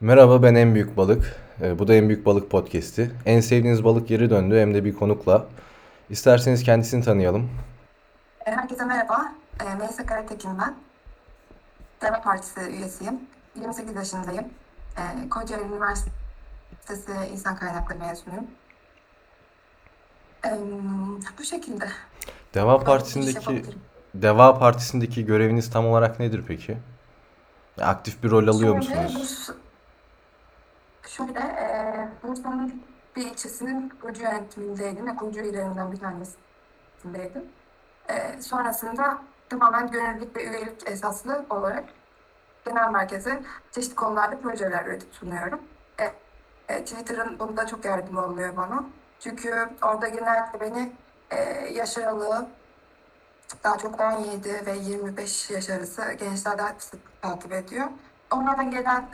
Merhaba ben En Büyük Balık. Ee, Bu da En Büyük Balık podcast'i. En sevdiğiniz balık geri döndü hem de bir konukla. İsterseniz kendisini tanıyalım. E, Herkese merhaba. E, Melisa Karatekin ben. Deva Partisi üyesiyim. 28 yaşındayım. Kocaeli Üniversitesi İnsan Kaynakları mezunuyum. Bu şekilde. Deva Partisi'ndeki yapabilirim. Deva Partisi'ndeki göreviniz tam olarak nedir peki? Aktif bir rol alıyor Şöyle, musunuz? Şöyle e, Bursa'nın bir ilçesinin kurucu yönetimindeydim ve kurucu üyelerinden bir tanesindeydim. E, sonrasında tamamen gönüllülük ve üyelik esaslı olarak genel merkeze çeşitli konularda projeler üretip sunuyorum. E, e, Twitter'ın bunda çok yardımı oluyor bana. Çünkü orada genellikle beni e, yaş aralığı daha çok 17 ve 25 yaş arası gençler daha takip ediyor. Onlardan gelen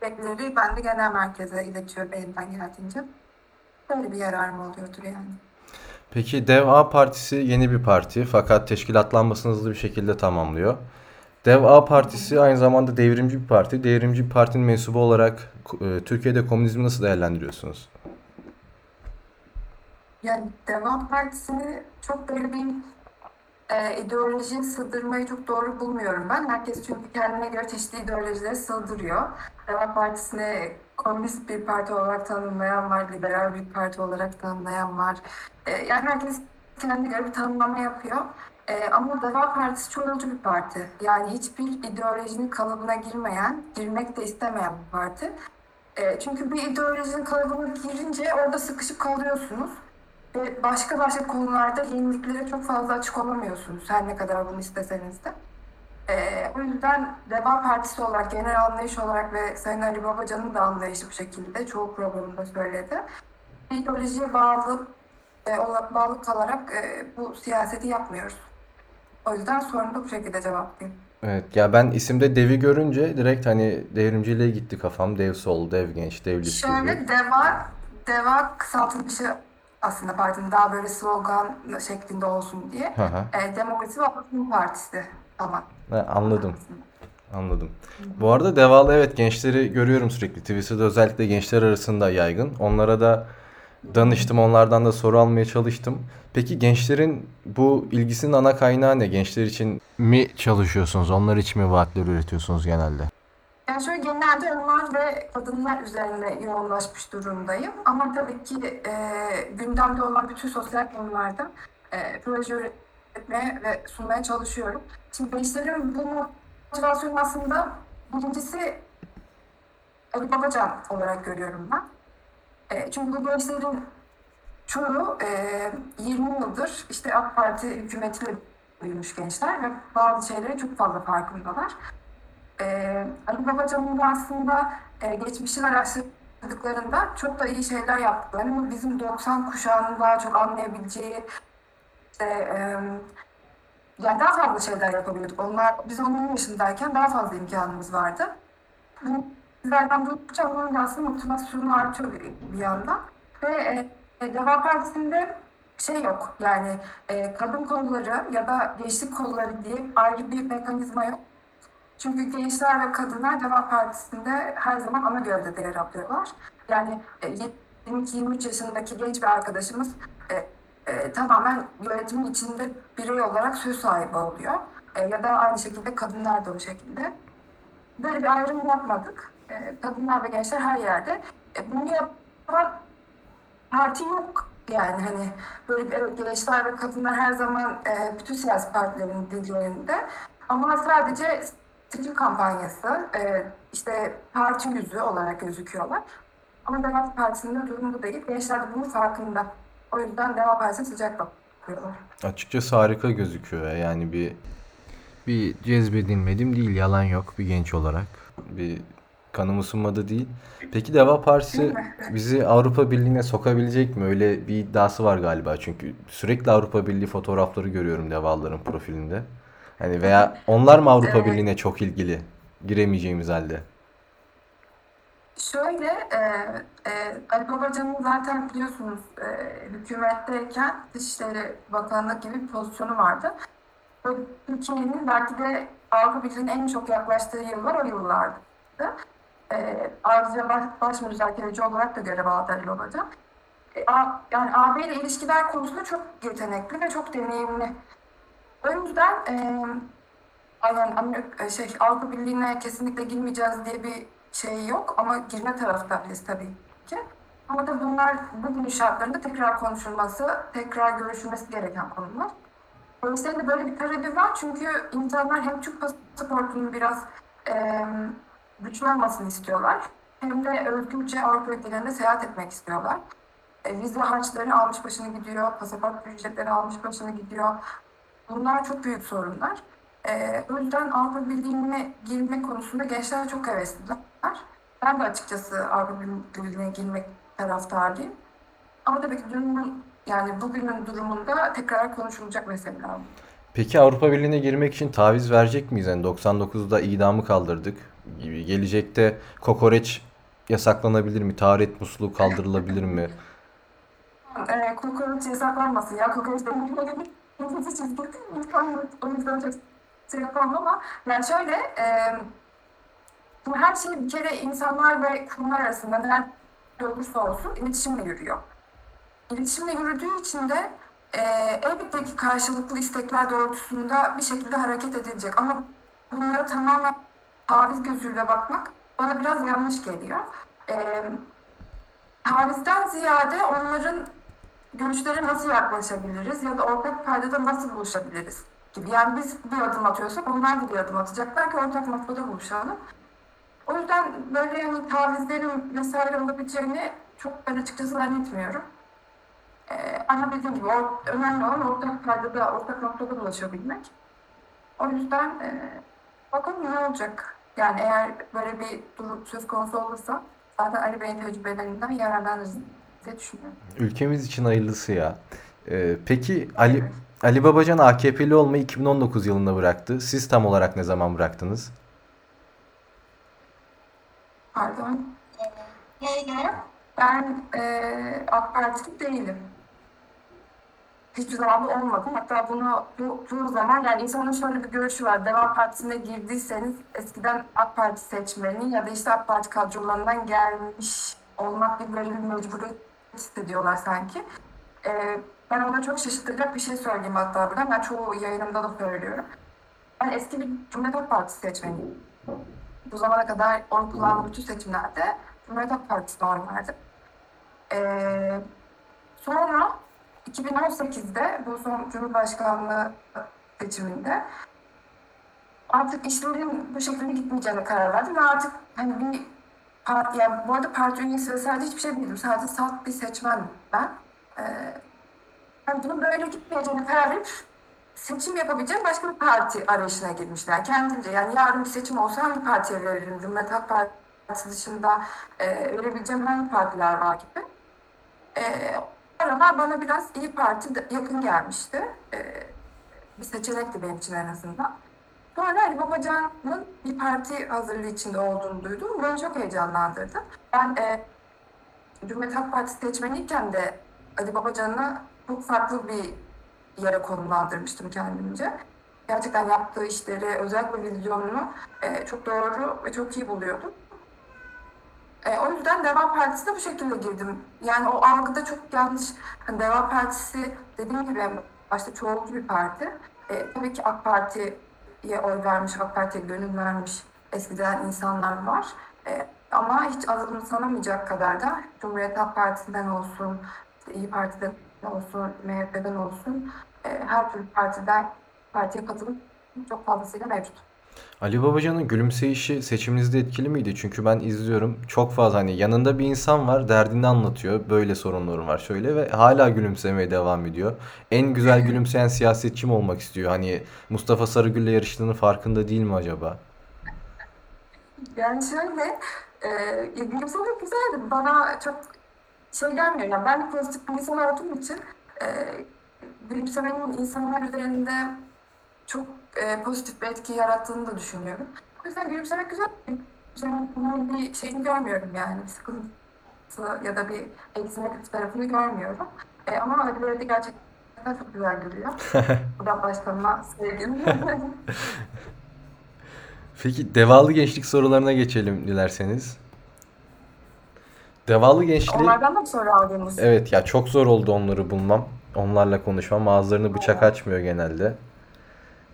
feedbackleri ben de genel merkeze iletiyorum elimden geldiğince. Böyle bir yararım oluyordur yani. Peki Deva Partisi yeni bir parti fakat teşkilatlanmasını hızlı bir şekilde tamamlıyor. Deva Partisi aynı zamanda devrimci bir parti. Devrimci bir partinin mensubu olarak e, Türkiye'de komünizmi nasıl değerlendiriyorsunuz? Yani Devam Partisi'ni çok böyle bir e, ideolojiye sığdırmayı çok doğru bulmuyorum ben. Herkes çünkü kendine göre çeşitli ideolojileri sığdırıyor. Devam Partisi'ni komünist bir parti olarak tanımlayan var, liberal bir parti olarak tanımlayan var. E, yani herkes kendine göre bir tanımlama yapıyor. E, ama Deva Partisi çoğulcu bir parti. Yani hiçbir ideolojinin kalıbına girmeyen, girmek de istemeyen bir parti. E, çünkü bir ideolojinin kalıbına girince orada sıkışıp kalıyorsunuz. Ve başka başka konularda yeniliklere çok fazla açık olamıyorsunuz her ne kadar bunu isteseniz de. Ee, o yüzden Deva Partisi olarak, genel anlayış olarak ve Sayın Ali Babacan'ın da anlayışı bu şekilde çoğu programında söyledi. İdeolojiye bağlı, e, bağlı kalarak e, bu siyaseti yapmıyoruz. O yüzden sorunu da bu şekilde cevaplayayım. Evet ya ben isimde devi görünce direkt hani devrimciliğe gitti kafam. Dev sol, dev genç, dev list gibi. Şöyle Deva, Deva kısaltılmışı aslında partinin daha böyle slogan şeklinde olsun diye. Hı hı. E, Demokrasi ve Atletizm Partisi ama. Ha, anladım. Anladım. Bu arada Devalı evet gençleri görüyorum sürekli. Twitter'da özellikle gençler arasında yaygın. Onlara da danıştım, onlardan da soru almaya çalıştım. Peki gençlerin bu ilgisinin ana kaynağı ne? Gençler için mi çalışıyorsunuz? Onlar için mi vaatler üretiyorsunuz genelde? Yani şöyle genelde onlar ve kadınlar üzerine yoğunlaşmış durumdayım. Ama tabii ki e, gündemde olan bütün sosyal konularda e, proje üretmeye ve sunmaya çalışıyorum. Şimdi gençlerin bu motivasyonu aslında birincisi Ali Babacan olarak görüyorum ben. E, çünkü bu gençlerin çoğu e, 20 yıldır işte AK Parti hükümetiyle büyümüş gençler ve bazı şeylere çok fazla farkındalar. Ee, Ali Babacan'ın da aslında e, geçmişini araştırdıklarında çok da iyi şeyler yaptıklarını ama bizim 90 kuşağının daha çok anlayabileceği işte, e, yani daha fazla şeyler yapabiliyorduk. Onlar biz onun yaşındayken daha fazla imkanımız vardı. Bu Bizlerden duydukça da aslında motivasyonu artıyor bir yandan. Ve e, e, Deva Partisi'nde şey yok yani e, kadın kolları ya da gençlik kolları diye ayrı bir mekanizma yok. Çünkü gençler ve kadınlar Deva Partisi'nde her zaman ana gövdede yer alıyorlar. Yani e, 22-23 yaşındaki genç bir arkadaşımız e, e, tamamen yönetimin içinde birey olarak söz sahibi oluyor. E, ya da aynı şekilde kadınlar da o şekilde. Böyle bir ayrım yapmadık. E, kadınlar ve gençler her yerde. E, bunu yapan parti yok. Yani hani böyle evet, gençler ve kadınlar her zaman e, bütün siyasi partilerin dillerinde. Ama sadece seçim kampanyası, e, işte parti yüzü olarak gözüküyorlar. Ama Deva Partisi'nin de durumu bu değil. Gençler de bunun farkında. O yüzden Deva Partisi'ne sıcak bakıyorlar. Açıkçası harika gözüküyor ya. Yani bir bir cezbedilmedim değil, yalan yok bir genç olarak. Bir kanım ısınmadı değil. Peki Deva Partisi bizi Avrupa Birliği'ne sokabilecek mi? Öyle bir iddiası var galiba çünkü sürekli Avrupa Birliği fotoğrafları görüyorum Devalıların profilinde. Hani veya onlar mı Avrupa. Birliği'ne çok ilgili? Giremeyeceğimiz halde. Şöyle, e, e, Ali Babacan'ın zaten biliyorsunuz e, hükümetteyken Dışişleri Bakanlığı gibi bir pozisyonu vardı. Türkiye'nin belki de Avrupa Birliği'nin en çok yaklaştığı yıllar o yıllardı. e, ayrıca baş, baş müzakereci olarak da görev aldı Ali Babacan. E, A- yani AB ile ilişkiler konusunda çok yetenekli ve çok deneyimli. O yüzden e, aynen Amerika, e, şey, Avrupa Birliği'ne kesinlikle girmeyeceğiz diye bir şey yok ama girme taraftarıyız tabii ki. Ama da bunlar bugünün şartlarında tekrar konuşulması, tekrar görüşülmesi gereken konular. Dolayısıyla böyle bir talebi var çünkü insanlar hem Türk pasaportunun biraz e, güçlü olmasını istiyorlar hem de özgürce Avrupa ülkelerinde seyahat etmek istiyorlar. E, vize harçları almış başını gidiyor, pasaport ücretleri almış başını gidiyor. Bunlar çok büyük sorunlar. E, o yüzden Avrupa Birliği'ne girme konusunda gençler çok hevesliler. Ben de açıkçası Avrupa Birliği'ne girmek taraftarıyım. Ama tabii ki dünün, yani bugünün durumunda tekrar konuşulacak meseleler. Peki Avrupa Birliği'ne girmek için taviz verecek miyiz? Yani 99'da idamı kaldırdık gibi. Gelecekte kokoreç yasaklanabilir mi? Taharet musluğu kaldırılabilir mi? E, kokoreç yasaklanmasın ya. Kokoreç benim nefesi çizgi. O yüzden çok şey yapamam ama yani şöyle e, bu her şey bir kere insanlar ve kurumlar arasında nerede olursa olsun iletişimle yürüyor. İletişimle yürüdüğü için de e, elbette ki karşılıklı istekler doğrultusunda bir şekilde hareket edilecek. Ama bunlara tamamen taviz gözüyle bakmak bana biraz yanlış geliyor. E, tavizden ziyade onların görüşlere nasıl yaklaşabiliriz ya da ortak paydada nasıl buluşabiliriz gibi. Yani biz bir adım atıyorsak onlar da bir adım atacaklar ki ortak noktada buluşalım. O yüzden böyle yani tavizlerin vesaire olabileceğini çok ben açıkçası zannetmiyorum. Ee, ama dediğim gibi o, önemli olan ortak paydada, ortak noktada ulaşabilmek. O yüzden e, bakalım ne olacak. Yani eğer böyle bir durum söz konusu olursa zaten Ali Bey'in tecrübelerinden yararlanırız diye düşünüyorum. Ülkemiz için hayırlısı ya. Ee, peki Ali Ali Babacan AKP'li olmayı 2019 yılında bıraktı. Siz tam olarak ne zaman bıraktınız? Pardon. Ben e, AK Partili değilim. Hiçbir zaman da olmadım. Hatta bunu bu, bu zaman yani insanın şöyle bir görüşü var. Deva Partisi'ne girdiyseniz eskiden AK Parti seçmeni ya da işte AK Parti kadrolarından gelmiş olmak gibi böyle bir mecburiyet hissediyorlar sanki. E, ben ona çok şaşırtacak bir şey söyleyeyim hatta burada. Ben çoğu yayınımda da söylüyorum. Ben eski bir Cumhuriyet Halk Partisi seçmeniyim. Bu zamana kadar oy kullandığım bütün seçimlerde Cumhuriyet Halk Partisi'ne oy verdim. Ee, sonra 2018'de bu son Cumhurbaşkanlığı seçiminde artık işlerin bu şekilde gitmeyeceğine karar verdim ve artık hani bir parti, yani bu arada parti üyesi vesaire hiçbir şey değilim. Sadece salt bir seçmenim ben. Ee, yani bunun böyle gitmeyeceğine karar verip seçim yapabileceğim başka bir parti arayışına girmişler. Kendince yani yarın bir seçim olsa hangi partiye veririm? Cumhuriyet Halk Partisi dışında e, verebileceğim hangi partiler var gibi. E, aralar bana biraz İyi Parti yakın gelmişti. E, bir seçenekti benim için en azından. Sonra Babacan'ın bir parti hazırlığı içinde olduğunu duydum. Bu Beni çok heyecanlandırdı. Ben e, Cumhuriyet Halk Partisi seçmeniyken de Ali Babacan'ı çok farklı bir yere konumlandırmıştım kendimce. Gerçekten yaptığı işleri, özellikle vizyonunu e, çok doğru ve çok iyi buluyordum. E, o yüzden Deva Partisi'ne bu şekilde girdim. Yani o algıda çok yanlış. Hani Deva Partisi dediğim gibi başta çoğulcu bir parti. E, tabii ki AK Parti'ye oy vermiş, AK Parti'ye gönül vermiş eskiden insanlar var. E, ama hiç azımsanamayacak kadar da Cumhuriyet Halk Partisi'nden olsun, İyi Parti'den olsun, MHP'den olsun e, her türlü partiden partiye katılıp çok fazlasıyla mevcut. Ali Babacan'ın gülümseyişi seçiminizde etkili miydi? Çünkü ben izliyorum çok fazla hani yanında bir insan var derdini anlatıyor. Böyle sorunlarım var şöyle ve hala gülümsemeye devam ediyor. En güzel gülümseyen siyasetçi mi olmak istiyor? Hani Mustafa Sarıgül'le yarıştığının farkında değil mi acaba? Yani şöyle, e, gülümsemek güzeldi. Bana çok şey gelmiyor. Yani ben pozitif bir insan olduğum için e, gülümsemenin insanlar üzerinde çok e, pozitif bir etki yarattığını da düşünüyorum. O yüzden gülümsemek güzel. Gülümsemenin bir şeyini görmüyorum yani. Bir sıkıntısı ya da bir eksi negatif tarafını görmüyorum. E, ama öbürleri de gerçekten çok güzel gülüyor. Buradan başkanıma sevgim. Peki devalı gençlik sorularına geçelim dilerseniz. Devalı gençliği Onlardan da mı soru aldınız? evet ya çok zor oldu onları bulmam. Onlarla konuşmam. Ağızlarını bıçak açmıyor genelde.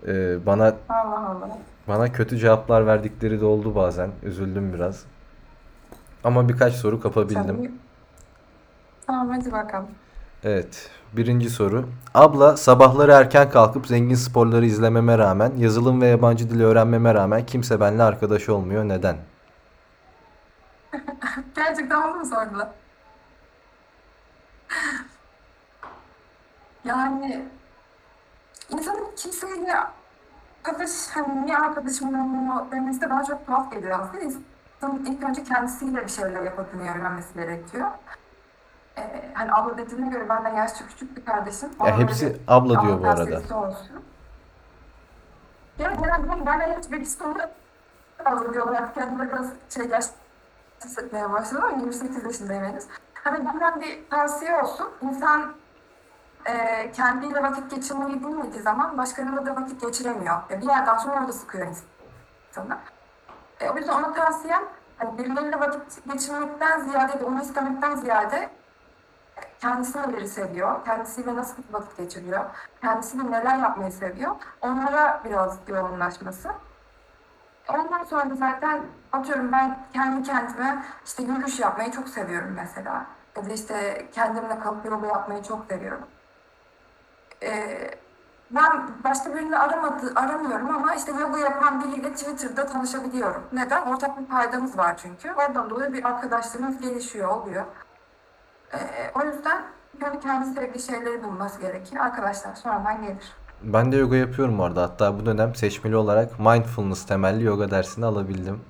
Ee, bana Allah Allah. bana kötü cevaplar verdikleri de oldu bazen. Üzüldüm biraz. Ama birkaç soru kapabildim. Tamam hadi bakalım. Evet. Birinci soru. Abla sabahları erken kalkıp zengin sporları izlememe rağmen, yazılım ve yabancı dil öğrenmeme rağmen kimse benimle arkadaş olmuyor. Neden? Gerçekten onu mu sordular? Yani insanın kimseyle arkadaş, hani niye arkadaşım olmuyor demesi de bana çok tuhaf geliyor aslında. İnsanın ilk önce kendisiyle bir şeyler yapabilmeyi öğrenmesi gerekiyor. Ee, hani abla dediğine göre benden yaşça küçük bir kardeşim. Ya hepsi böyle abla diyor bu arada. olsun. Ya genelde ben benden hiç bir sonra fazla diyorlar. Artık kendime biraz şey yaş hissetmeye başladım ama 28 yaşındayım henüz. Hani benden bir tavsiye olsun. İnsan e, kendiyle vakit geçirmeyi bilmediği zaman başkalarıyla da vakit geçiremiyor. Ya bir yerden sonra orada sıkıyor insanı. E, o yüzden ona tavsiyem hani birileriyle vakit geçirmekten ziyade, onu istemekten ziyade kendisi neleri seviyor, kendisiyle nasıl vakit geçiriyor, kendisiyle neler yapmayı seviyor, onlara biraz yoğunlaşması. Ondan sonra zaten atıyorum ben kendi kendime işte yürüyüş yapmayı çok seviyorum mesela. Ya da işte kendimle kalıp yoga yapmayı çok seviyorum. Ee, ben başka birini aramadı, aramıyorum ama işte yoga yapan biriyle Twitter'da tanışabiliyorum. Neden? Ortak bir paydamız var çünkü. Oradan dolayı bir arkadaşlığımız gelişiyor, oluyor. Ee, o yüzden böyle kendi sevdiği şeyleri bulması gerekiyor. Arkadaşlar sonradan gelir. Ben de yoga yapıyorum orada. Hatta bu dönem seçmeli olarak mindfulness temelli yoga dersini alabildim.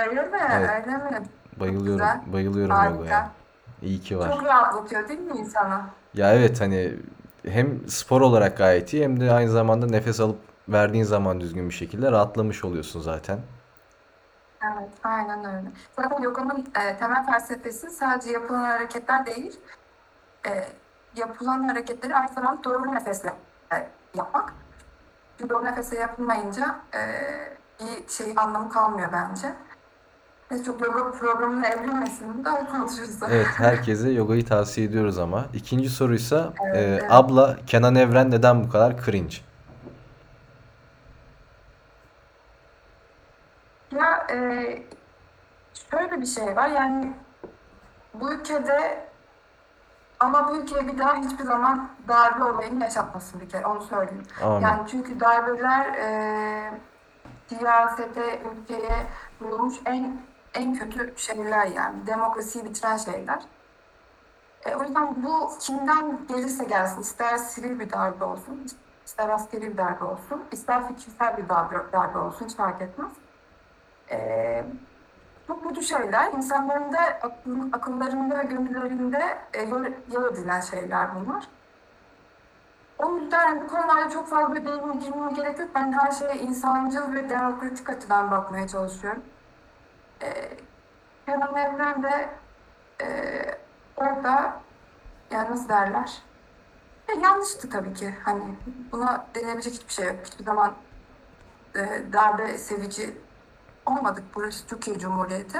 Öyle mi? Evet. Öyle mi? Bayılıyorum. güzel. Bayılıyorum Harika. yogaya. İyi ki var. Çok rahatlatıyor değil mi insanı? Ya evet hani hem spor olarak gayet iyi hem de aynı zamanda nefes alıp verdiğin zaman düzgün bir şekilde rahatlamış oluyorsun zaten. Evet, aynen öyle. Zaten yoganın e, temel felsefesi sadece yapılan hareketler değil, e, yapılan hareketleri aynı zamanda doğru nefesle e, yapmak. Çünkü doğru nefesle yapılmayınca e, bir şey anlamı kalmıyor bence. Çok yoga programına evrilmesin de konuşuruz. Evet herkese yogayı tavsiye ediyoruz ama. İkinci soruysa Evet, e, abla Kenan Evren neden bu kadar cringe? Ya e, şöyle bir şey var yani bu ülkede ama bu ülkeye bir daha hiçbir zaman darbe olayını yaşatmasın bir kere onu söyleyeyim. Amin. Yani çünkü darbeler e, siyasete, ülkeye vurulmuş en en kötü şeyler yani demokrasiyi bitiren şeyler. E, o yüzden bu kimden gelirse gelsin, ister sivil bir darbe olsun, ister askeri bir darbe olsun, ister fikirsel bir darbe, darbe olsun hiç fark etmez. E, çok kötü şeyler. İnsanların da akıl, akıllarında ve gönüllerinde e, yer, edilen şeyler bunlar. O yüzden bu konularda çok fazla değinme girmeye gerek yok. Ben her şeye insancıl ve demokratik açıdan bakmaya çalışıyorum. Ee, Kenan Evren de e, orada yani nasıl derler? Ya yanlıştı tabii ki. Hani buna denebilecek hiçbir şey yok. Hiçbir zaman e, darbe sevici olmadık. Burası Türkiye Cumhuriyeti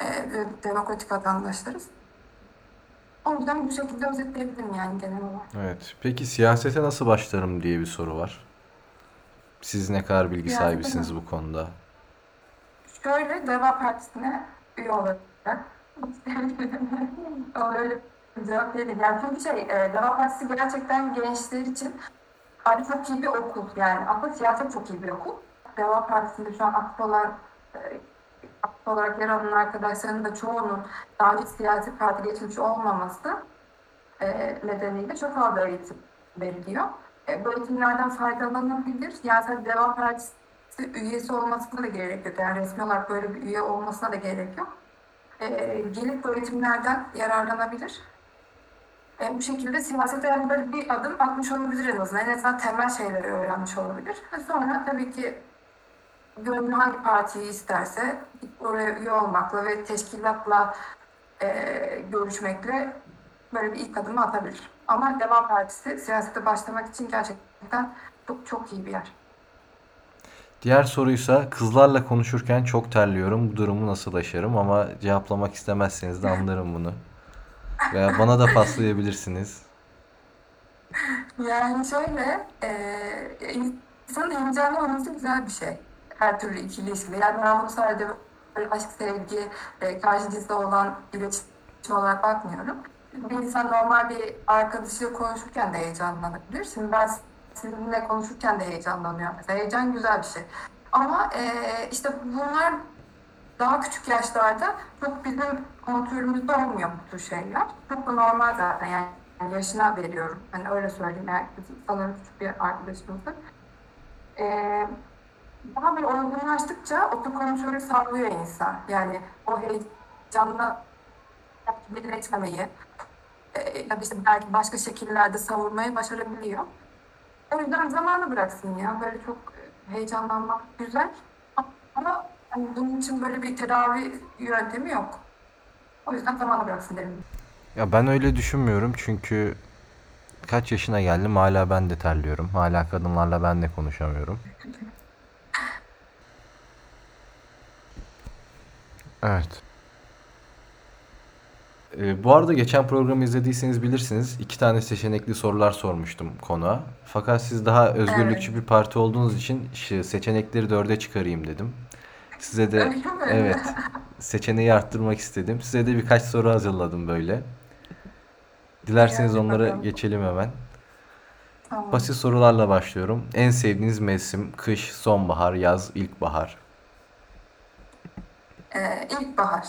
e, ve demokratik vatandaşlarız. O yüzden bu şekilde özetleyebilirim yani genel olarak. Evet. Peki siyasete nasıl başlarım diye bir soru var. Siz ne kadar bilgi Siyasete sahibisiniz bu konuda? Şöyle Deva Partisi'ne üye olarak öyle cevap değil. Yani çünkü şey, e, Deva Partisi gerçekten gençler için ayrı çok iyi bir okul. Yani aslında siyaset çok iyi bir okul. Deva Partisi'nde şu an aktif olan e, aktif olarak yer alan arkadaşlarının da çoğunun daha önce siyasi parti geçmiş olmaması e, nedeniyle çok fazla eğitim veriliyor. E, bu eğitimlerden faydalanabilir. Yani Deva Partisi üyesi olmasına da gerek yok. Yani resmi olarak böyle bir üye olmasına da gerek yok. E, gelip bu eğitimlerden yararlanabilir. E, bu şekilde siyasete yani böyle bir adım atmış olabilir en azından. En azından temel şeyleri öğrenmiş olabilir. Ve sonra tabii ki gönlü hangi partiyi isterse oraya üye olmakla ve teşkilatla e, görüşmekle böyle bir ilk adımı atabilir. Ama Deva Partisi siyasete başlamak için gerçekten çok çok iyi bir yer. Diğer soruysa kızlarla konuşurken çok terliyorum. Bu durumu nasıl aşarım? Ama cevaplamak istemezseniz de anlarım bunu. Veya bana da paslayabilirsiniz. Yani şöyle, e, insanın heyecanlı olması güzel bir şey. Her türlü ikili ilişkide. Yani ben bunu sadece böyle aşk, sevgi, e, karşı cinsle olan iletişim olarak bakmıyorum. Bir insan normal bir arkadaşı konuşurken de heyecanlanabilir. Şimdi ben sizinle konuşurken de heyecanlanıyorum. Mesela heyecan güzel bir şey. Ama e, işte bunlar daha küçük yaşlarda çok bizim kontrolümüzde olmuyor bu tür şeyler. Çok da normal zaten yani yaşına veriyorum. Hani öyle söyleyeyim yani sanırım küçük bir arkadaşımızdır. Ee, daha böyle olgunlaştıkça otokontrolü sağlıyor insan. Yani o heyecanla belli etmemeyi e, ya da işte belki başka şekillerde savurmayı başarabiliyor. O yüzden zamanı bıraksın ya. Böyle çok heyecanlanmak güzel. Ama hani bunun için böyle bir tedavi yöntemi yok. O yüzden zamanı bıraksın derim. Ya ben öyle düşünmüyorum çünkü kaç yaşına geldim hala ben de terliyorum. Hala kadınlarla ben de konuşamıyorum. Evet. Ee, bu arada geçen programı izlediyseniz bilirsiniz iki tane seçenekli sorular sormuştum konuğa. Fakat siz daha özgürlükçü bir parti olduğunuz için şu seçenekleri dörde çıkarayım dedim. Size de evet seçeneği arttırmak istedim. Size de birkaç soru hazırladım böyle. Dilerseniz Hadi onlara bakalım. geçelim hemen. Tamam. Basit sorularla başlıyorum. En sevdiğiniz mevsim kış, sonbahar, yaz, ilkbahar. Ee, ilkbahar.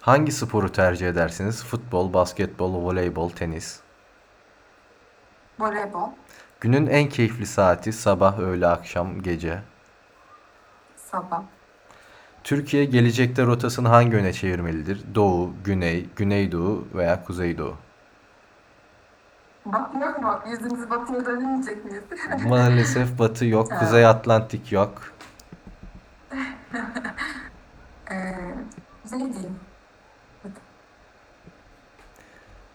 Hangi sporu tercih edersiniz? Futbol, basketbol, voleybol, tenis. Voleybol. Günün en keyifli saati sabah, öğle, akşam, gece. Sabah. Türkiye gelecekte rotasını hangi yöne çevirmelidir? Doğu, güney, güneydoğu veya kuzeydoğu. Bak yok mu? Yüzümüzü batıya dönmeyecek miyiz? Maalesef batı yok, kuzey Atlantik yok. ee, şey diyeyim.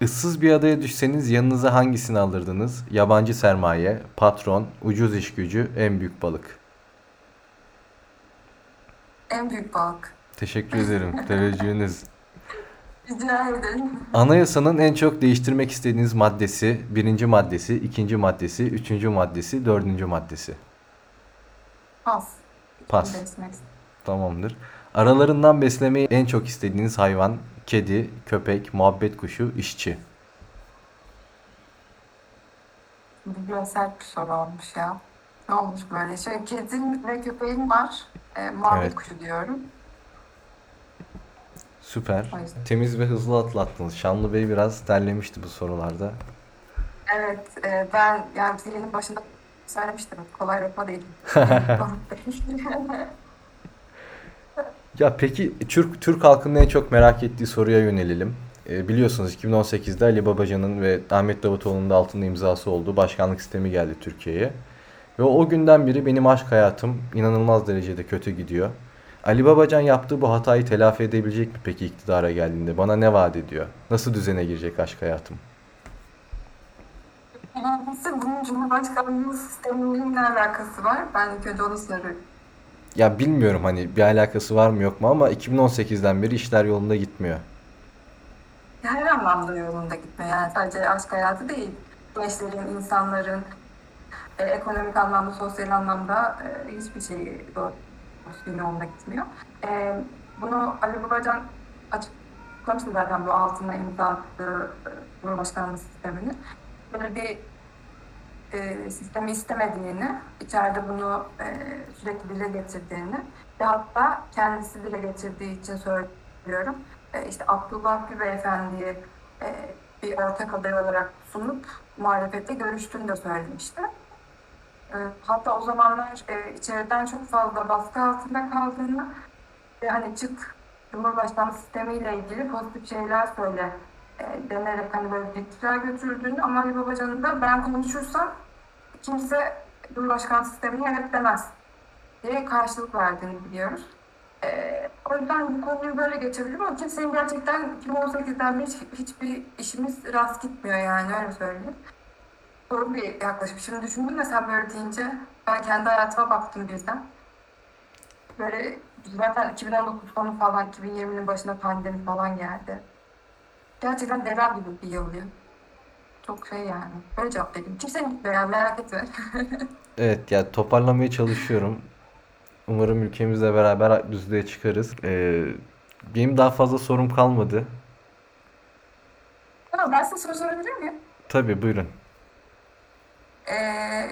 Issız bir adaya düşseniz yanınıza hangisini alırdınız? Yabancı sermaye, patron, ucuz iş gücü, en büyük balık. En büyük balık. Teşekkür ederim. Teveccühünüz. Rica ederim. Anayasanın en çok değiştirmek istediğiniz maddesi, birinci maddesi, ikinci maddesi, üçüncü maddesi, dördüncü maddesi. Pas. Pas. Tamamdır. Aralarından beslemeyi en çok istediğiniz hayvan, kedi, köpek, muhabbet kuşu, işçi. Bu biraz sert bir soru olmuş ya. Ne olmuş böyle? Şöyle kedim ve köpeğim var. Ee, muhabbet Evet. kuşu diyorum. Süper. O yüzden. Temiz ve hızlı atlattınız. Şanlı Bey biraz terlemişti bu sorularda. Evet, e, ben yani zilinin başında söylemiştim. Kolay lokma değil. Ya peki Türk Türk halkının en çok merak ettiği soruya yönelelim. Ee, biliyorsunuz 2018'de Ali Babacan'ın ve Ahmet Davutoğlu'nun da altında imzası olduğu başkanlık sistemi geldi Türkiye'ye. Ve o günden beri benim aşk hayatım inanılmaz derecede kötü gidiyor. Ali Babacan yaptığı bu hatayı telafi edebilecek mi peki iktidara geldiğinde? Bana ne vaat ediyor? Nasıl düzene girecek aşk hayatım? Birincisi bunun Cumhurbaşkanlığı sistemiyle ne alakası var? Ben ilk önce onu soruyorum. Ya bilmiyorum hani bir alakası var mı yok mu ama 2018'den beri işler yolunda gitmiyor. Her anlamda yolunda gitmiyor. Yani sadece aşk hayatı değil. Gençlerin, insanların e, ekonomik anlamda, sosyal anlamda e, hiçbir şey doğru yolunda gitmiyor. E, bunu Ali Babacan açıklamıştı zaten bu altına imza attığı e, Cumhurbaşkanlığı sistemini. Böyle bir e, sistemi istemediğini, içeride bunu e, sürekli dile getirdiğini ve hatta kendisi dile getirdiği için söylüyorum. E, işte Abdullah Gül Beyefendi'yi e, bir ortak aday olarak sunup muhalefette görüştüğünü de söylemişti. E, hatta o zamanlar e, içeriden çok fazla baskı altında kaldığını ve hani çık Cumhurbaşkanlığı sistemiyle ilgili pozitif şeyler söyle e, denerek hani böyle teklifler götürdüğünü ama Ali Babacan'ın da ben konuşursam kimse Cumhurbaşkanlığı sistemine evet demez diye karşılık verdiğini biliyoruz. Ee, o yüzden bu konuyu böyle geçebilirim ama kimsenin gerçekten 2018'den beri hiç- hiçbir işimiz rast gitmiyor yani öyle söyleyeyim. Doğru bir yaklaşım. Şimdi düşündüm de sen böyle deyince ben kendi hayatıma baktım birden. Böyle zaten 2019 sonu falan 2020'nin başına pandemi falan geldi. Gerçekten deprem gibi bir yıl ya. Çok şey yani. Böyle cevap vereyim. Kimsenin gitmiyor yani merak etme. Evet ya toparlamaya çalışıyorum. Umarım ülkemizle beraber düzlüğe çıkarız. Ee, benim daha fazla sorum kalmadı. Ama ben size soru sorabilir miyim? Tabii buyurun. Ee,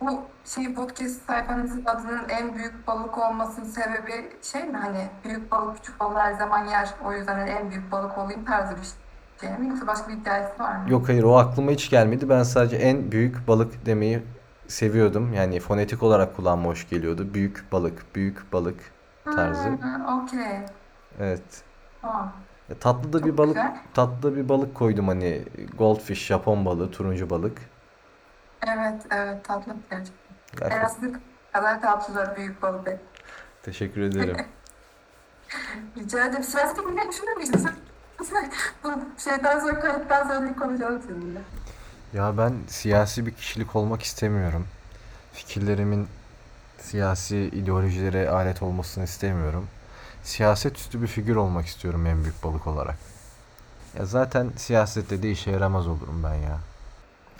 bu şey podcast sayfanızın adının en büyük balık olmasının sebebi şey mi hani büyük balık küçük balık her zaman yer o yüzden en büyük balık olayım tarzı bir şey mi yoksa başka bir hikayesi var mı? Yok hayır o aklıma hiç gelmedi. Ben sadece en büyük balık demeyi seviyordum. Yani fonetik olarak kulağıma hoş geliyordu. Büyük balık, büyük balık tarzı. Okey. Evet. Tamam. E, Tatlı da bir balık, güzel. tatlı da bir balık koydum hani goldfish, Japon balığı, turuncu balık. Evet evet tatlı gerçekten. Gerçekten. Elazığ kadar tatlılar büyük balık. Teşekkür ederim. Rica ederim. Siyasi bilmeyi düşünür müydün sen? Bu şeyden sonra kayıttan sonra konuşalım seninle. Ya ben siyasi bir kişilik olmak istemiyorum. Fikirlerimin siyasi ideolojilere alet olmasını istemiyorum. Siyaset üstü bir figür olmak istiyorum en büyük balık olarak. Ya zaten siyasette de işe yaramaz olurum ben ya.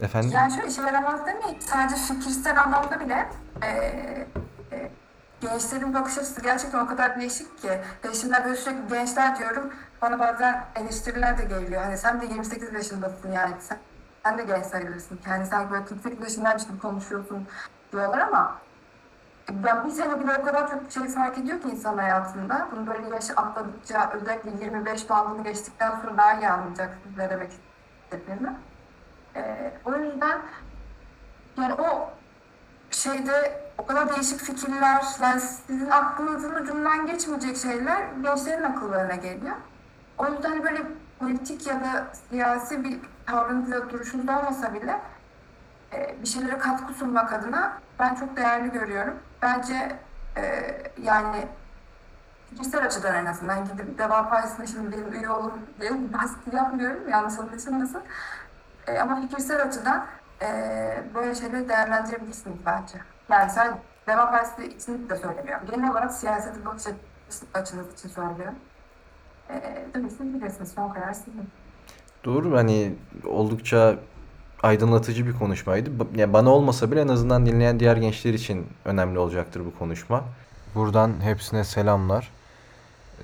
Efendim? Yani şöyle işe yaramaz demeyeyim. Sadece fikirsel anlamda bile eee e, gençlerin bakış açısı gerçekten o kadar değişik ki. Ve şimdi ben sürekli gençler diyorum. Bana bazen eleştiriler de geliyor. Hani sen de 28 yaşındasın yani. Sen, sen de genç sayılırsın. Yani sen böyle 48 yaşındaymış gibi konuşuyorsun diyorlar ama ben bir sene bile o kadar çok şey fark ediyor ki insan hayatında. Bunu böyle yaşı atladıkça özellikle 25 bandını geçtikten sonra daha iyi anlayacaksınız ne demek istediğimi. Ee, o yüzden yani o şeyde o kadar değişik fikirler, yani sizin aklınızın ucundan geçmeyecek şeyler gençlerin akıllarına geliyor. O yüzden böyle politik ya da siyasi bir tavrınız ya duruşunuz olmasa bile e, bir şeylere katkı sunmak adına ben çok değerli görüyorum. Bence e, yani fikirsel açıdan en azından gidip Deva Partisi'ne şimdi benim üye olun diye baskı yapmıyorum yanlış anlaşılmasın. E, ama fikirsel açıdan e, böyle şeyleri değerlendirebilirsiniz bence. Yani sen Deva Partisi için de söylemiyorum. Genel olarak siyaseti bakış açı- açınız için söylüyorum. E, tabii siz bilirsiniz. Son karar sizin. Doğru hani oldukça aydınlatıcı bir konuşmaydı. Yani bana olmasa bile en azından dinleyen diğer gençler için önemli olacaktır bu konuşma. Buradan hepsine selamlar.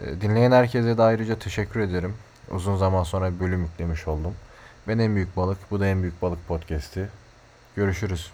Ee, Dinleyen herkese de ayrıca teşekkür ederim. Uzun zaman sonra bölüm yüklemiş oldum. Ben en büyük balık, bu da en büyük balık podcast'i. Görüşürüz.